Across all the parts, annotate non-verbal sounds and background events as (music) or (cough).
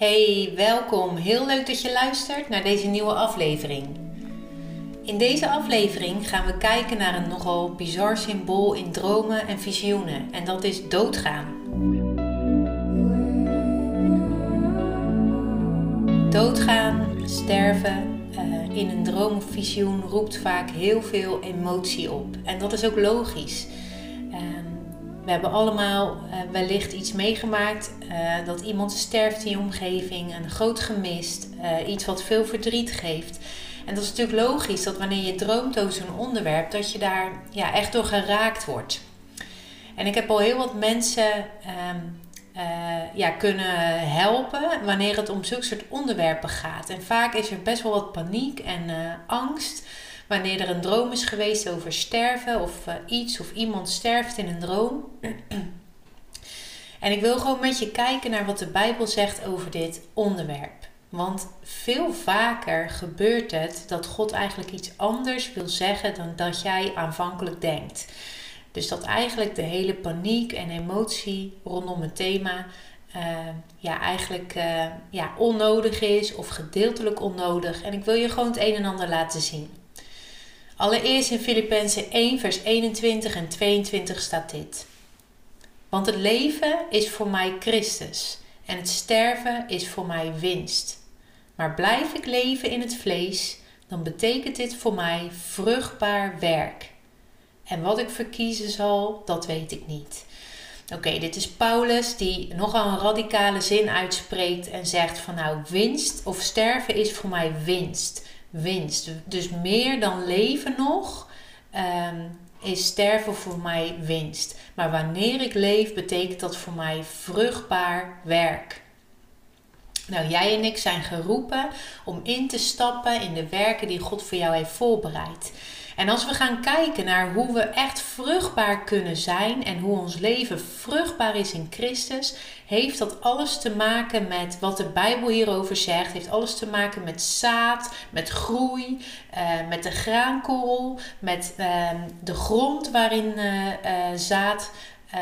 Hey, welkom. Heel leuk dat je luistert naar deze nieuwe aflevering. In deze aflevering gaan we kijken naar een nogal bizar symbool in dromen en visioenen, en dat is doodgaan. Doodgaan, sterven uh, in een droom of visioen roept vaak heel veel emotie op. En dat is ook logisch. We hebben allemaal uh, wellicht iets meegemaakt uh, dat iemand sterft in je omgeving, een groot gemist, uh, iets wat veel verdriet geeft. En dat is natuurlijk logisch dat wanneer je droomt over zo'n onderwerp, dat je daar ja, echt door geraakt wordt. En ik heb al heel wat mensen um, ja, kunnen helpen wanneer het om zulke soort onderwerpen gaat. En vaak is er best wel wat paniek en angst wanneer er een droom is geweest over sterven of uh, iets of iemand sterft in een droom. en ik wil gewoon met je kijken naar wat de Bijbel zegt over dit onderwerp. Want veel vaker gebeurt het dat God eigenlijk iets anders wil zeggen dan dat jij aanvankelijk denkt. Dus dat eigenlijk de hele paniek en emotie rondom het thema uh, ja, eigenlijk uh, ja, onnodig is of gedeeltelijk onnodig. En ik wil je gewoon het een en ander laten zien. Allereerst in Filippenzen 1, vers 21 en 22 staat dit. Want het leven is voor mij Christus en het sterven is voor mij winst. Maar blijf ik leven in het vlees, dan betekent dit voor mij vruchtbaar werk. En wat ik verkiezen zal, dat weet ik niet. Oké, dit is Paulus die nogal een radicale zin uitspreekt en zegt van nou winst of sterven is voor mij winst winst. Dus meer dan leven nog ehm, is sterven voor mij winst. Maar wanneer ik leef, betekent dat voor mij vruchtbaar werk. Nou, jij en ik zijn geroepen om in te stappen in de werken die God voor jou heeft voorbereid. En als we gaan kijken naar hoe we echt vruchtbaar kunnen zijn en hoe ons leven vruchtbaar is in Christus, heeft dat alles te maken met wat de Bijbel hierover zegt. Heeft alles te maken met zaad, met groei, uh, met de graankorrel, met uh, de grond waarin uh, zaad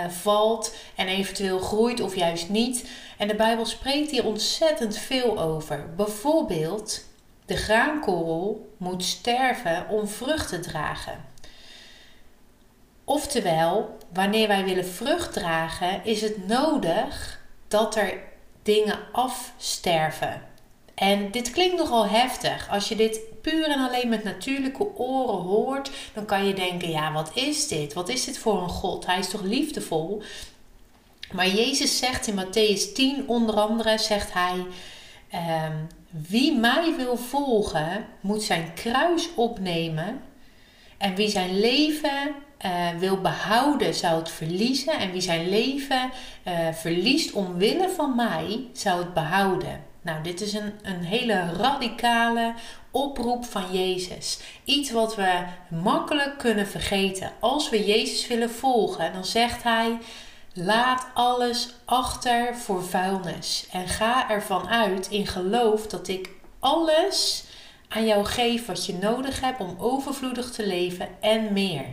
valt en eventueel groeit of juist niet. En de Bijbel spreekt hier ontzettend veel over. Bijvoorbeeld de graankorrel moet sterven om vrucht te dragen. Oftewel, wanneer wij willen vrucht dragen, is het nodig dat er dingen afsterven. En dit klinkt nogal heftig. Als je dit puur en alleen met natuurlijke oren hoort, dan kan je denken: ja, wat is dit? Wat is dit voor een God? Hij is toch liefdevol? Maar Jezus zegt in Matthäus 10 onder andere, zegt hij: ehm, wie mij wil volgen, moet zijn kruis opnemen. En wie zijn leven uh, wil behouden, zou het verliezen. En wie zijn leven uh, verliest omwille van mij, zou het behouden. Nou, dit is een, een hele radicale oproep van Jezus. Iets wat we makkelijk kunnen vergeten. Als we Jezus willen volgen, dan zegt hij: Laat alles achter voor vuilnis en ga ervan uit in geloof dat ik alles aan jou geef wat je nodig hebt om overvloedig te leven en meer.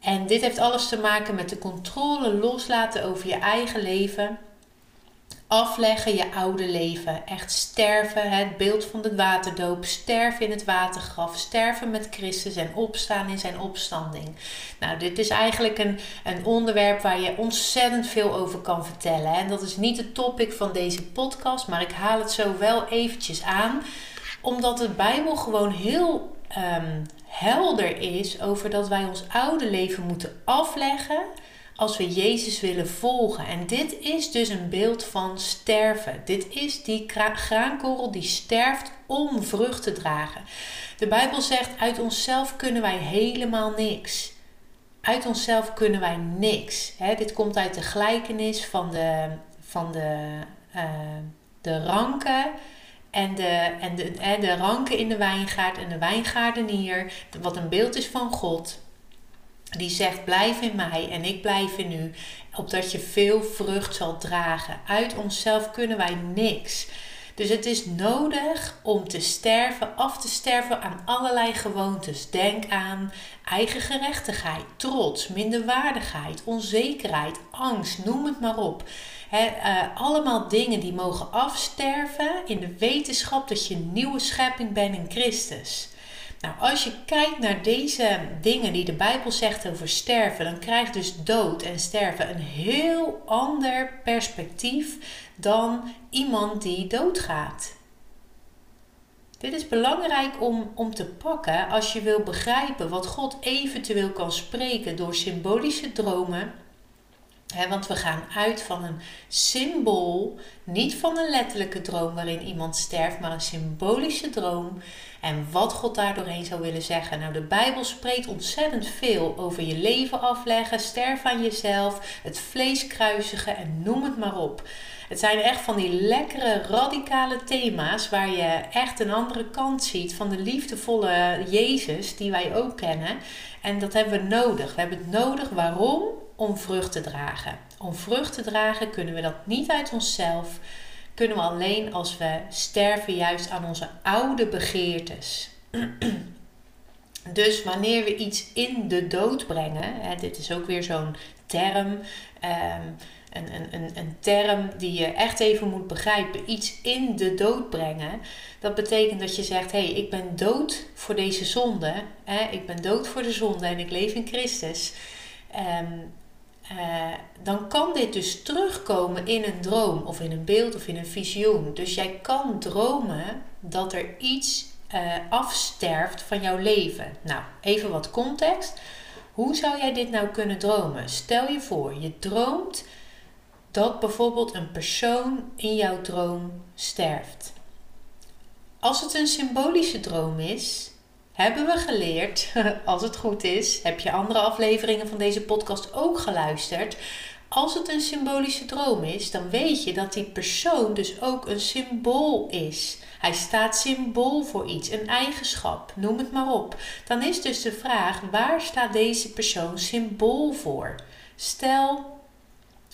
En dit heeft alles te maken met de controle loslaten over je eigen leven afleggen je oude leven. Echt sterven, het beeld van de waterdoop. Sterven in het watergraf. Sterven met Christus en opstaan in zijn opstanding. Nou, dit is eigenlijk een, een onderwerp waar je ontzettend veel over kan vertellen. En dat is niet het topic van deze podcast, maar ik haal het zo wel eventjes aan. Omdat de Bijbel gewoon heel um, helder is over dat wij ons oude leven moeten afleggen als we Jezus willen volgen. En dit is dus een beeld van sterven. Dit is die graankorrel die sterft om vrucht te dragen. De Bijbel zegt: uit onszelf kunnen wij helemaal niks. Uit onszelf kunnen wij niks. dit komt uit de gelijkenis van de, van de, uh, de ranken. En de, en, de, de ranken in de wijngaard en de wijngaardenier, wat een beeld is van God die zegt: Blijf in mij en ik blijf in u, opdat je veel vrucht zal dragen. Uit onszelf kunnen wij niks. Dus het is nodig om te sterven, af te sterven aan allerlei gewoontes. Denk aan eigen gerechtigheid, trots, minderwaardigheid, onzekerheid, angst, noem het maar op. uh, allemaal dingen die mogen afsterven in de wetenschap dat je een nieuwe schepping bent in Christus. Nou, als je kijkt naar deze dingen die de Bijbel zegt over sterven, dan krijgt dus dood en sterven een heel ander perspectief dan iemand die doodgaat. Dit is belangrijk om, om te pakken als je wil begrijpen wat God eventueel kan spreken door symbolische dromen want we gaan uit van een symbool, niet van een letterlijke droom waarin iemand sterft, maar een symbolische droom. En wat God daar doorheen zou willen zeggen. Nou, de Bijbel spreekt ontzettend veel over je leven afleggen, sterven aan jezelf, het vlees kruisigen en noem het maar op. Het zijn echt van die lekkere, radicale thema's waar je echt een andere kant ziet van de liefdevolle Jezus die wij ook kennen. En dat hebben we nodig. We hebben het nodig. Waarom? Om vrucht te dragen. Om vrucht te dragen kunnen we dat niet uit onszelf. Kunnen we alleen als we sterven juist aan onze oude begeertes. (clears throat) Dus wanneer we iets in de dood brengen, hè, dit is ook weer zo'n term. Ehm, een, een, een term die je echt even moet begrijpen. Iets in de dood brengen. Dat betekent dat je zegt: hé, hey, ik ben dood voor deze zonde. Hè? Ik ben dood voor de zonde en ik leef in Christus. Um, dan kan dit dus terugkomen in een droom of in een beeld of in een visioen. Dus jij kan dromen dat er iets uh, afsterft van jouw leven. Nou, even wat context. Hoe zou jij dit nou kunnen dromen? Stel je voor, je droomt dat bijvoorbeeld een persoon in jouw droom sterft. Als het een symbolische droom is, hebben we geleerd, (laughs) als het goed is, heb je andere afleveringen van deze podcast ook geluisterd. Als het een symbolische droom is, dan weet je dat die persoon dus ook een symbool is. Hij staat symbool voor iets, een eigenschap, noem het maar op. Dan is dus de vraag: waar staat deze persoon symbool voor? Stel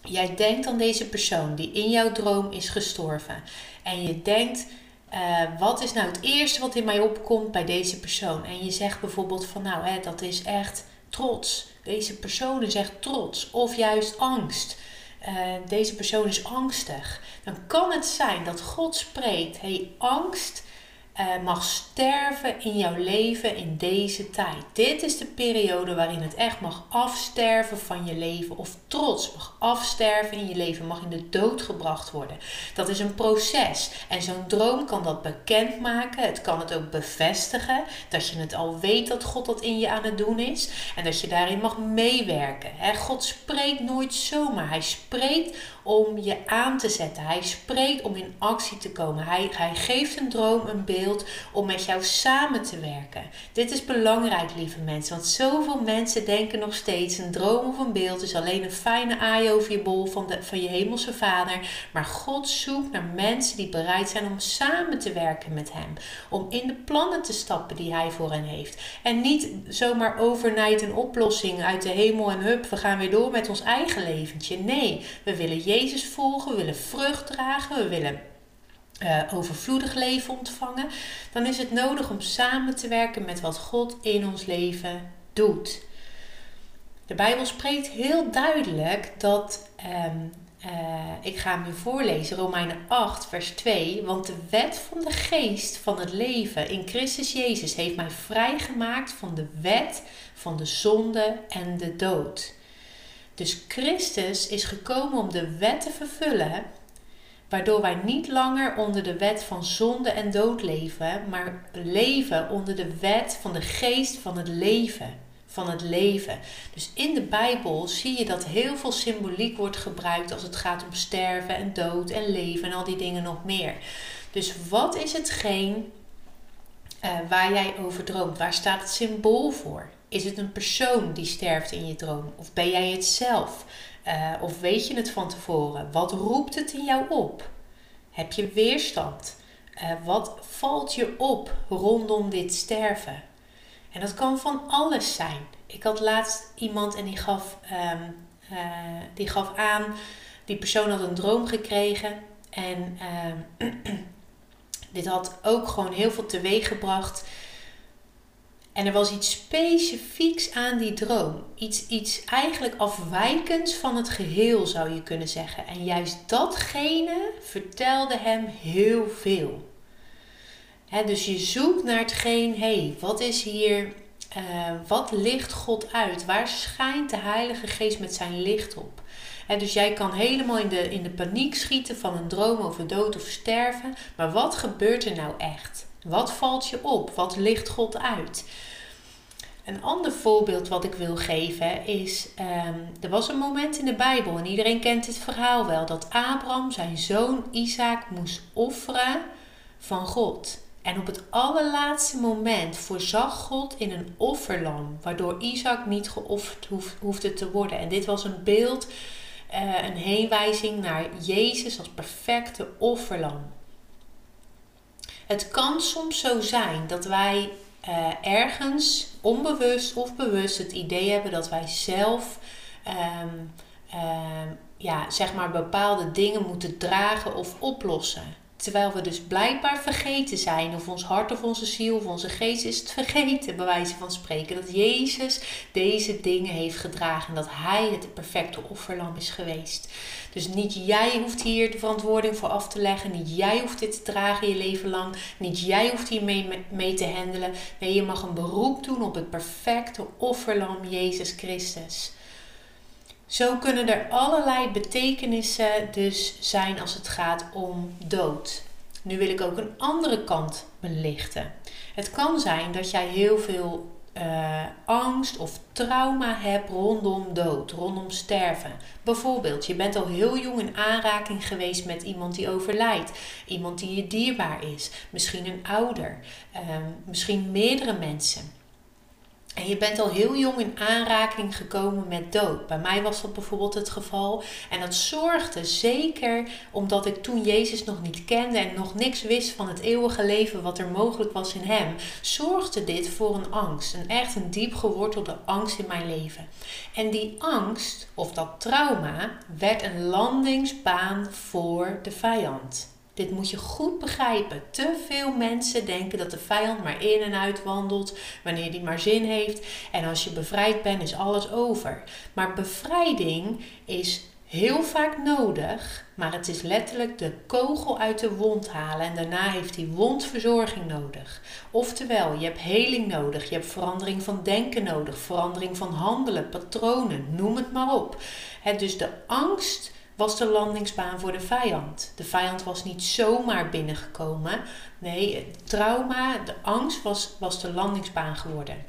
Jij denkt aan deze persoon die in jouw droom is gestorven. En je denkt, uh, wat is nou het eerste wat in mij opkomt bij deze persoon? En je zegt bijvoorbeeld van nou, hè, dat is echt trots. Deze persoon is echt trots. Of juist angst. Uh, deze persoon is angstig. Dan kan het zijn dat God spreekt, hey, angst uh, mag sterven in jouw leven in deze tijd. Dit is de periode waarin het echt mag afsterven van je leven. Of trots mag afsterven in je leven, mag in de dood gebracht worden. Dat is een proces. En zo'n droom kan dat bekendmaken. Het kan het ook bevestigen. Dat je het al weet dat God dat in je aan het doen is. En dat je daarin mag meewerken. God spreekt nooit zomaar. Hij spreekt om je aan te zetten. Hij spreekt om in actie te komen. Hij, hij geeft een droom, een beeld om met jou samen te werken. Dit is belangrijk, lieve mensen, want zoveel mensen denken nog steeds: een droom of een beeld is alleen een fijne aai over je bol van, de, van je hemelse vader. Maar God zoekt naar mensen die bereid zijn om samen te werken met Hem. Om in de plannen te stappen die Hij voor hen heeft. En niet zomaar overnight een oplossing uit de hemel en hup, we gaan weer door met ons eigen leventje. Nee, we willen Jezus volgen, we willen vrucht dragen, we willen uh, overvloedig leven ontvangen, dan is het nodig om samen te werken met wat God in ons leven doet. De Bijbel spreekt heel duidelijk dat, um, uh, ik ga hem nu voorlezen, Romeinen 8, vers 2, want de wet van de geest van het leven in Christus Jezus heeft mij vrijgemaakt van de wet van de zonde en de dood. Dus Christus is gekomen om de wet te vervullen, waardoor wij niet langer onder de wet van zonde en dood leven, maar leven onder de wet van de geest van het leven. Van het leven. Dus in de Bijbel zie je dat heel veel symboliek wordt gebruikt als het gaat om sterven en dood en leven en al die dingen nog meer. Dus wat is hetgeen uh, waar jij over droomt? Waar staat het symbool voor? Is het een persoon die sterft in je droom? Of ben jij het zelf? Uh, of weet je het van tevoren? Wat roept het in jou op? Heb je weerstand? Uh, wat valt je op rondom dit sterven? En dat kan van alles zijn. Ik had laatst iemand en die gaf, um, uh, die gaf aan, die persoon had een droom gekregen. En uh, (clears throat) dit had ook gewoon heel veel teweeg gebracht. En er was iets specifieks aan die droom. Iets, iets eigenlijk afwijkends van het geheel zou je kunnen zeggen. En juist datgene vertelde hem heel veel. dus je zoekt naar hetgeen, hé, hey, wat is hier, uh, wat licht God uit? Waar schijnt de Heilige Geest met zijn licht op? dus jij kan helemaal in de, in de paniek schieten van een droom over dood of sterven. Maar wat gebeurt er nou echt? Wat valt je op? Wat licht God uit? Een ander voorbeeld wat ik wil geven is, um, er was een moment in de Bijbel, en iedereen kent dit verhaal wel, dat Abraham zijn zoon Isaac moest offeren van God. En op het allerlaatste moment voorzag God in een offerlam, waardoor Isaac niet geofferd hoefde te worden. En dit was een beeld, uh, een heenwijzing naar Jezus als perfecte offerlam. Het kan soms zo zijn dat wij uh, ergens onbewust of bewust het idee hebben dat wij zelf um, um, ja, zeg maar bepaalde dingen moeten dragen of oplossen. Terwijl we dus blijkbaar vergeten zijn, of ons hart of onze ziel of onze geest is het vergeten, bij wijze van spreken, dat Jezus deze dingen heeft gedragen en dat Hij het perfecte offerlam is geweest. Dus niet jij hoeft hier de verantwoording voor af te leggen, niet jij hoeft dit te dragen je leven lang, niet jij hoeft hier mee, mee te handelen. Nee, je mag een beroep doen op het perfecte offerlam Jezus Christus. Zo kunnen er allerlei betekenissen dus zijn als het gaat om dood. Nu wil ik ook een andere kant belichten. Het kan zijn dat jij heel veel uh, angst of trauma hebt rondom dood, rondom sterven. Bijvoorbeeld, je bent al heel jong in aanraking geweest met iemand die overlijdt, iemand die je dierbaar is, misschien een ouder, uh, misschien meerdere mensen. En je bent al heel jong in aanraking gekomen met dood. Bij mij was dat bijvoorbeeld het geval. En dat zorgde zeker omdat ik toen Jezus nog niet kende en nog niks wist van het eeuwige leven wat er mogelijk was in Hem. Zorgde dit voor een angst. Een echt een diep gewortelde angst in mijn leven. En die angst, of dat trauma, werd een landingsbaan voor de vijand. Dit moet je goed begrijpen. Te veel mensen denken dat de vijand maar in en uit wandelt wanneer die maar zin heeft. En als je bevrijd bent, is alles over. Maar bevrijding is heel vaak nodig, maar het is letterlijk de kogel uit de wond halen en daarna heeft die wond verzorging nodig. Oftewel, je hebt heling nodig, je hebt verandering van denken nodig, verandering van handelen, patronen, noem het maar op. dus de angst was de landingsbaan voor de vijand. De vijand was niet zomaar binnengekomen. Nee, het trauma, de angst was, was de landingsbaan geworden.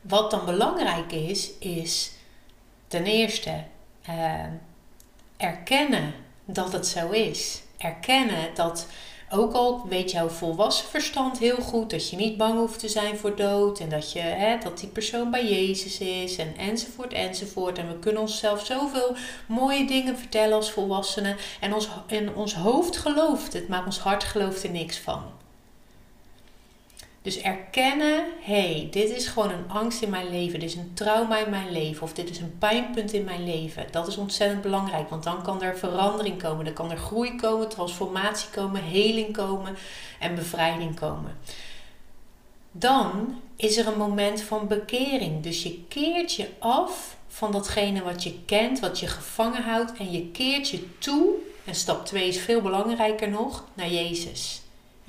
Wat dan belangrijk is, is ten eerste uh, erkennen dat het zo is. Erkennen dat ook al weet jouw volwassen verstand heel goed dat je niet bang hoeft te zijn voor dood en dat, je, hè, dat die persoon bij Jezus is en enzovoort enzovoort. En we kunnen onszelf zoveel mooie dingen vertellen als volwassenen en ons, en ons hoofd gelooft het, maar ons hart gelooft er niks van. Dus erkennen, hey, dit is gewoon een angst in mijn leven, dit is een trauma in mijn leven of dit is een pijnpunt in mijn leven. Dat is ontzettend belangrijk, want dan kan er verandering komen, dan kan er groei komen, transformatie komen, heling komen en bevrijding komen. Dan is er een moment van bekering. Dus je keert je af van datgene wat je kent, wat je gevangen houdt en je keert je toe, en stap 2 is veel belangrijker nog, naar Jezus.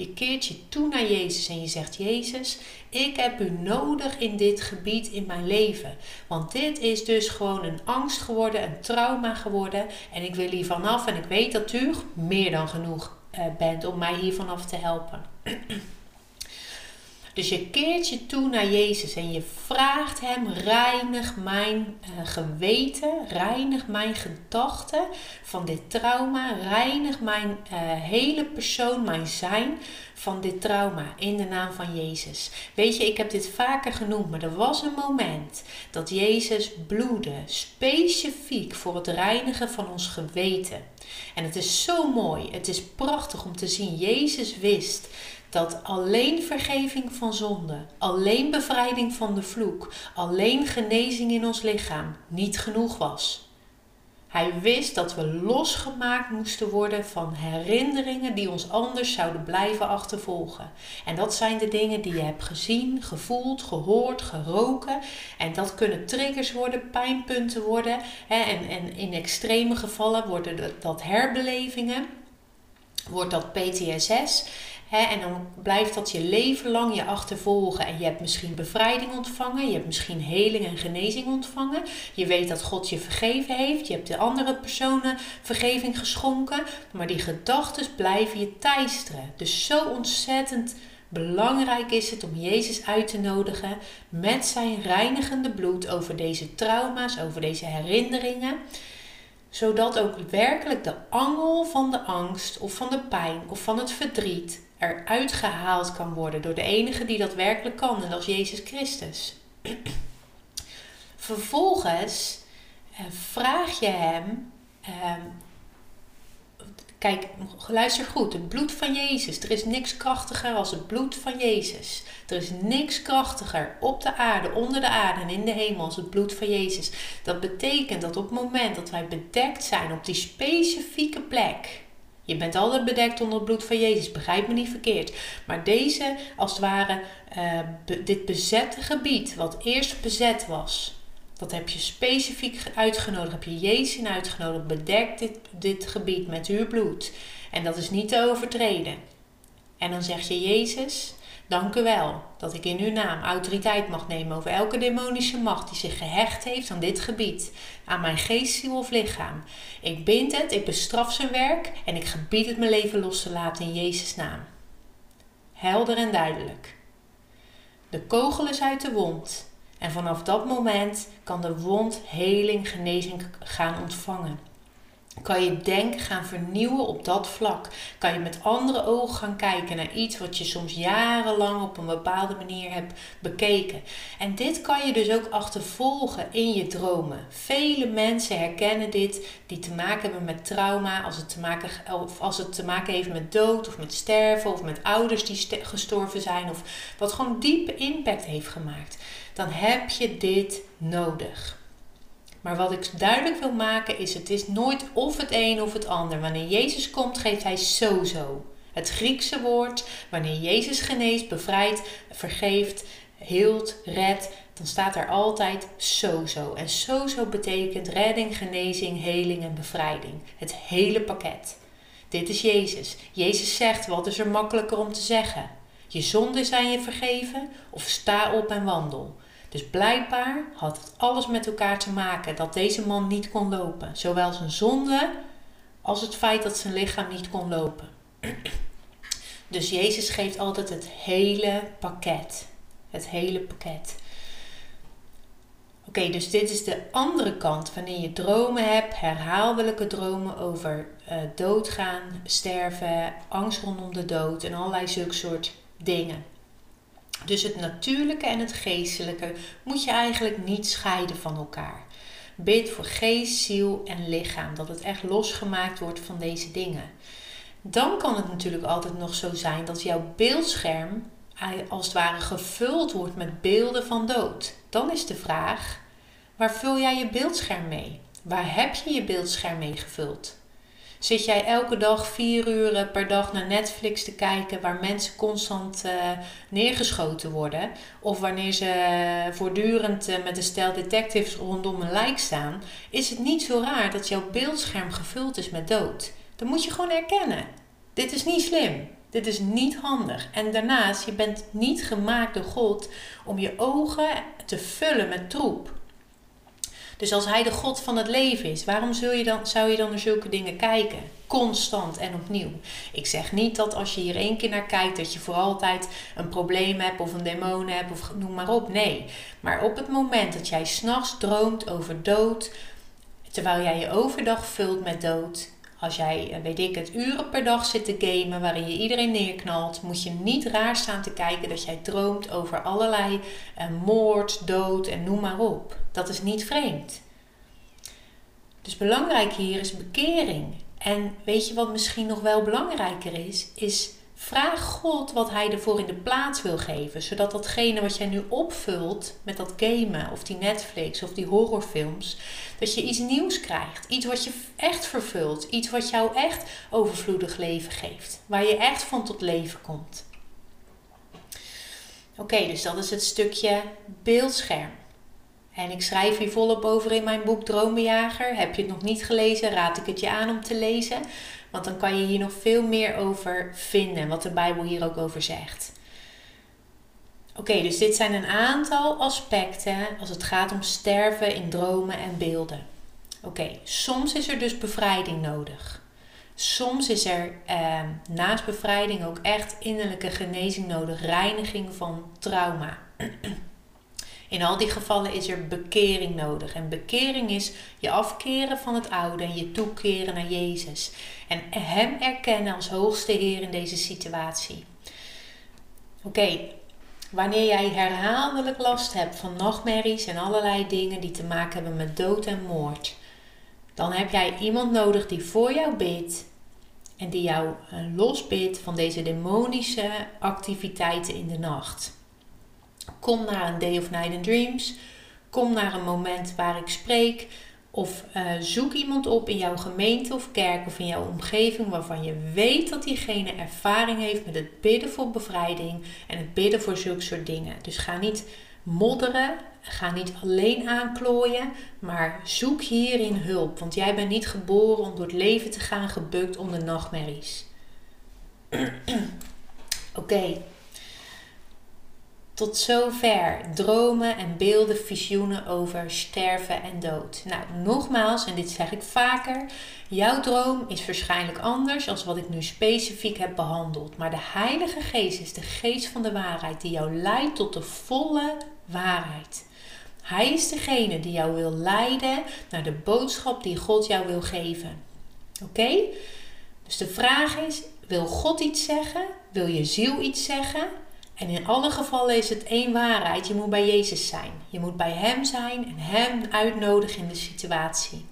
Je keert je toe naar Jezus en je zegt: Jezus, ik heb u nodig in dit gebied in mijn leven. Want dit is dus gewoon een angst geworden, een trauma geworden. En ik wil hier vanaf en ik weet dat u meer dan genoeg uh, bent om mij hier vanaf te helpen. (clears throat) Dus je keert je toe naar Jezus en je vraagt Hem: reinig mijn uh, geweten, reinig mijn gedachten van dit trauma, reinig mijn uh, hele persoon, mijn zijn van dit trauma in de naam van Jezus. Weet je, ik heb dit vaker genoemd, maar er was een moment dat Jezus bloedde, specifiek voor het reinigen van ons geweten. En het is zo mooi, het is prachtig om te zien. Jezus wist dat alleen vergeving van zonde, alleen bevrijding van de vloek, alleen genezing in ons lichaam niet genoeg was. Hij wist dat we losgemaakt moesten worden van herinneringen die ons anders zouden blijven achtervolgen. En dat zijn de dingen die je hebt gezien, gevoeld, gehoord, geroken. En dat kunnen triggers worden, pijnpunten worden. En, en in extreme gevallen worden dat herbelevingen, wordt dat PTSS en dan blijft dat je leven lang je achtervolgen. En je hebt misschien bevrijding ontvangen. Je hebt misschien heling en genezing ontvangen. Je weet dat God je vergeven heeft. Je hebt de andere personen vergeving geschonken. Maar die gedachten blijven je teisteren. Dus zo ontzettend belangrijk is het om Jezus uit te nodigen met zijn reinigende bloed over deze trauma's, over deze herinneringen zodat ook werkelijk de angel van de angst of van de pijn of van het verdriet eruit gehaald kan worden door de enige die dat werkelijk kan, en dat is Jezus Christus. (clears throat) Vervolgens eh, vraag je hem, eh, kijk, luister goed, het bloed van Jezus. Er is niks krachtiger als het bloed van Jezus. Er is niks krachtiger op de aarde, onder de aarde en in de hemel als het bloed van Jezus. Dat betekent dat op het moment dat wij bedekt zijn op die specifieke plek, je bent altijd bedekt onder het bloed van Jezus, begrijp me niet verkeerd. Maar deze, als het ware, uh, dit bezette gebied, wat eerst bezet was, dat heb je specifiek uitgenodigd, heb je Jezus in uitgenodigd, bedekt dit, dit gebied met uw bloed. En dat is niet te overtreden. En dan zeg je, Jezus, Dank u wel dat ik in uw naam autoriteit mag nemen over elke demonische macht die zich gehecht heeft aan dit gebied, aan mijn geest, ziel of lichaam. Ik bind het, ik bestraf zijn werk en ik gebied het mijn leven los te laten in Jezus' naam. Helder en duidelijk. De kogel is uit de wond en vanaf dat moment kan de wond heling, genezing gaan ontvangen. Kan je denken gaan vernieuwen op dat vlak? Kan je met andere ogen gaan kijken naar iets wat je soms jarenlang op een bepaalde manier hebt bekeken? En dit kan je dus ook achtervolgen in je dromen. Vele mensen herkennen dit die te maken hebben met trauma, als het te maken, of als het te maken heeft met dood of met sterven of met ouders die gestorven zijn of wat gewoon diepe impact heeft gemaakt. Dan heb je dit nodig. Maar wat ik duidelijk wil maken is: het is nooit of het een of het ander. Wanneer Jezus komt, geeft hij sowieso. Het Griekse woord, wanneer Jezus geneest, bevrijdt, vergeeft, hield, redt, dan staat er altijd sowieso. En sowieso betekent redding, genezing, heling en bevrijding. Het hele pakket. Dit is Jezus. Jezus zegt: wat is er makkelijker om te zeggen? Je zonden zijn je vergeven of sta op en wandel. Dus blijkbaar had het alles met elkaar te maken dat deze man niet kon lopen. Zowel zijn zonde als het feit dat zijn lichaam niet kon lopen. Dus Jezus geeft altijd het hele pakket. Het hele pakket. Oké, dus dit is de andere kant. Wanneer je dromen hebt, herhaaldelijke dromen over uh, doodgaan, sterven, angst rondom de dood en allerlei zulke soort dingen. Dus het natuurlijke en het geestelijke moet je eigenlijk niet scheiden van elkaar. Bid voor geest, ziel en lichaam, dat het echt losgemaakt wordt van deze dingen. Dan kan het natuurlijk altijd nog zo zijn dat jouw beeldscherm als het ware gevuld wordt met beelden van dood. Dan is de vraag: waar vul jij je beeldscherm mee? Waar heb je je beeldscherm mee gevuld? Zit jij elke dag vier uur per dag naar Netflix te kijken waar mensen constant uh, neergeschoten worden? Of wanneer ze voortdurend uh, met een stel detectives rondom een lijk staan? Is het niet zo raar dat jouw beeldscherm gevuld is met dood? Dan moet je gewoon erkennen. Dit is niet slim. Dit is niet handig. En daarnaast, je bent niet gemaakt door God om je ogen te vullen met troep. Dus als hij de God van het leven is, waarom zul je dan, zou je dan naar zulke dingen kijken? Constant en opnieuw. Ik zeg niet dat als je hier één keer naar kijkt, dat je voor altijd een probleem hebt of een demon hebt of noem maar op. Nee. Maar op het moment dat jij s'nachts droomt over dood, terwijl jij je overdag vult met dood, als jij, eh, weet ik het, uren per dag zit te gamen waarin je iedereen neerknalt, moet je niet raar staan te kijken dat jij droomt over allerlei uh, moord, dood en noem maar op. Dat is niet vreemd. Dus belangrijk hier is bekering. En weet je wat misschien nog wel belangrijker is? Is Vraag God wat Hij ervoor in de plaats wil geven, zodat datgene wat jij nu opvult met dat gamen of die Netflix of die horrorfilms, dat je iets nieuws krijgt. Iets wat je echt vervult. Iets wat jou echt overvloedig leven geeft. Waar je echt van tot leven komt. Oké, dus dat is het stukje beeldscherm. En ik schrijf hier volop over in mijn boek Dromenjager. Heb je het nog niet gelezen, raad ik het je aan om te lezen. Want dan kan je hier nog veel meer over vinden, wat de Bijbel hier ook over zegt. Oké, dus dit zijn een aantal aspecten als het gaat om sterven in dromen en beelden. Oké, soms is er dus bevrijding nodig. Soms is er eh, naast bevrijding ook echt innerlijke genezing nodig, reiniging van trauma. (clears throat) In al die gevallen is er bekering nodig. En bekering is je afkeren van het oude en je toekeren naar Jezus. En Hem erkennen als hoogste Heer in deze situatie. Oké, wanneer jij herhaaldelijk last hebt van nachtmerries en allerlei dingen die te maken hebben met dood en moord, dan heb jij iemand nodig die voor jou bidt en die jou eh, losbidt van deze demonische activiteiten in de nacht. Kom naar een Day of Night and Dreams. Kom naar een moment waar ik spreek. Of uh, zoek iemand op in jouw gemeente of kerk of in jouw omgeving waarvan je weet dat diegene ervaring heeft met het bidden voor bevrijding en het bidden voor zulke soort dingen. Dus ga niet modderen, ga niet alleen aanklooien, maar zoek hierin hulp. Want jij bent niet geboren om door het leven te gaan gebukt onder nachtmerries. (clears throat) Oké. Tot zover dromen en beelden, visioenen over sterven en dood. Nou, nogmaals, en dit zeg ik vaker, jouw droom is waarschijnlijk anders als wat ik nu specifiek heb behandeld. Maar de Heilige Geest is de geest van de waarheid die jou leidt tot de volle waarheid. Hij is degene die jou wil leiden naar de boodschap die God jou wil geven. Oké? Dus de vraag is: wil God iets zeggen? Wil je ziel iets zeggen? En in alle gevallen is het één waarheid. Je moet bij Jezus zijn. Je moet bij Hem zijn en Hem uitnodigen in de situatie.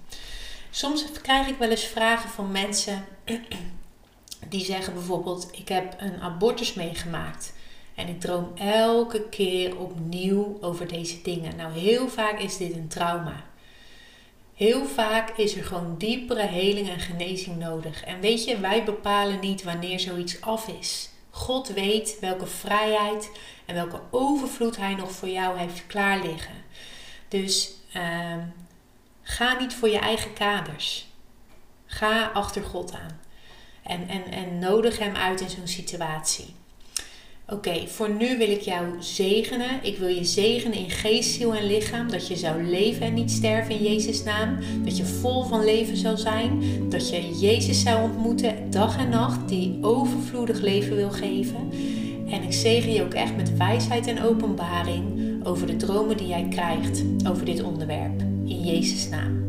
Soms krijg ik wel eens vragen van mensen (clears throat) die zeggen bijvoorbeeld: Ik heb een abortus meegemaakt. En ik droom elke keer opnieuw over deze dingen. Nou, heel vaak is dit een trauma. Heel vaak is er gewoon diepere heling en genezing nodig. En weet je, wij bepalen niet wanneer zoiets af is. God weet welke vrijheid en welke overvloed Hij nog voor jou heeft klaar liggen. Dus uh, ga niet voor je eigen kaders. Ga achter God aan. En, en, en nodig Hem uit in zo'n situatie. Oké, voor nu wil ik jou zegenen. Ik wil je zegenen in geest, ziel en lichaam. Dat je zou leven en niet sterven in Jezus' naam. Dat je vol van leven zou zijn. Dat je Jezus zou ontmoeten dag en nacht. Die overvloedig leven wil geven. En ik zegen je ook echt met wijsheid en openbaring over de dromen die jij krijgt over dit onderwerp. In Jezus' naam.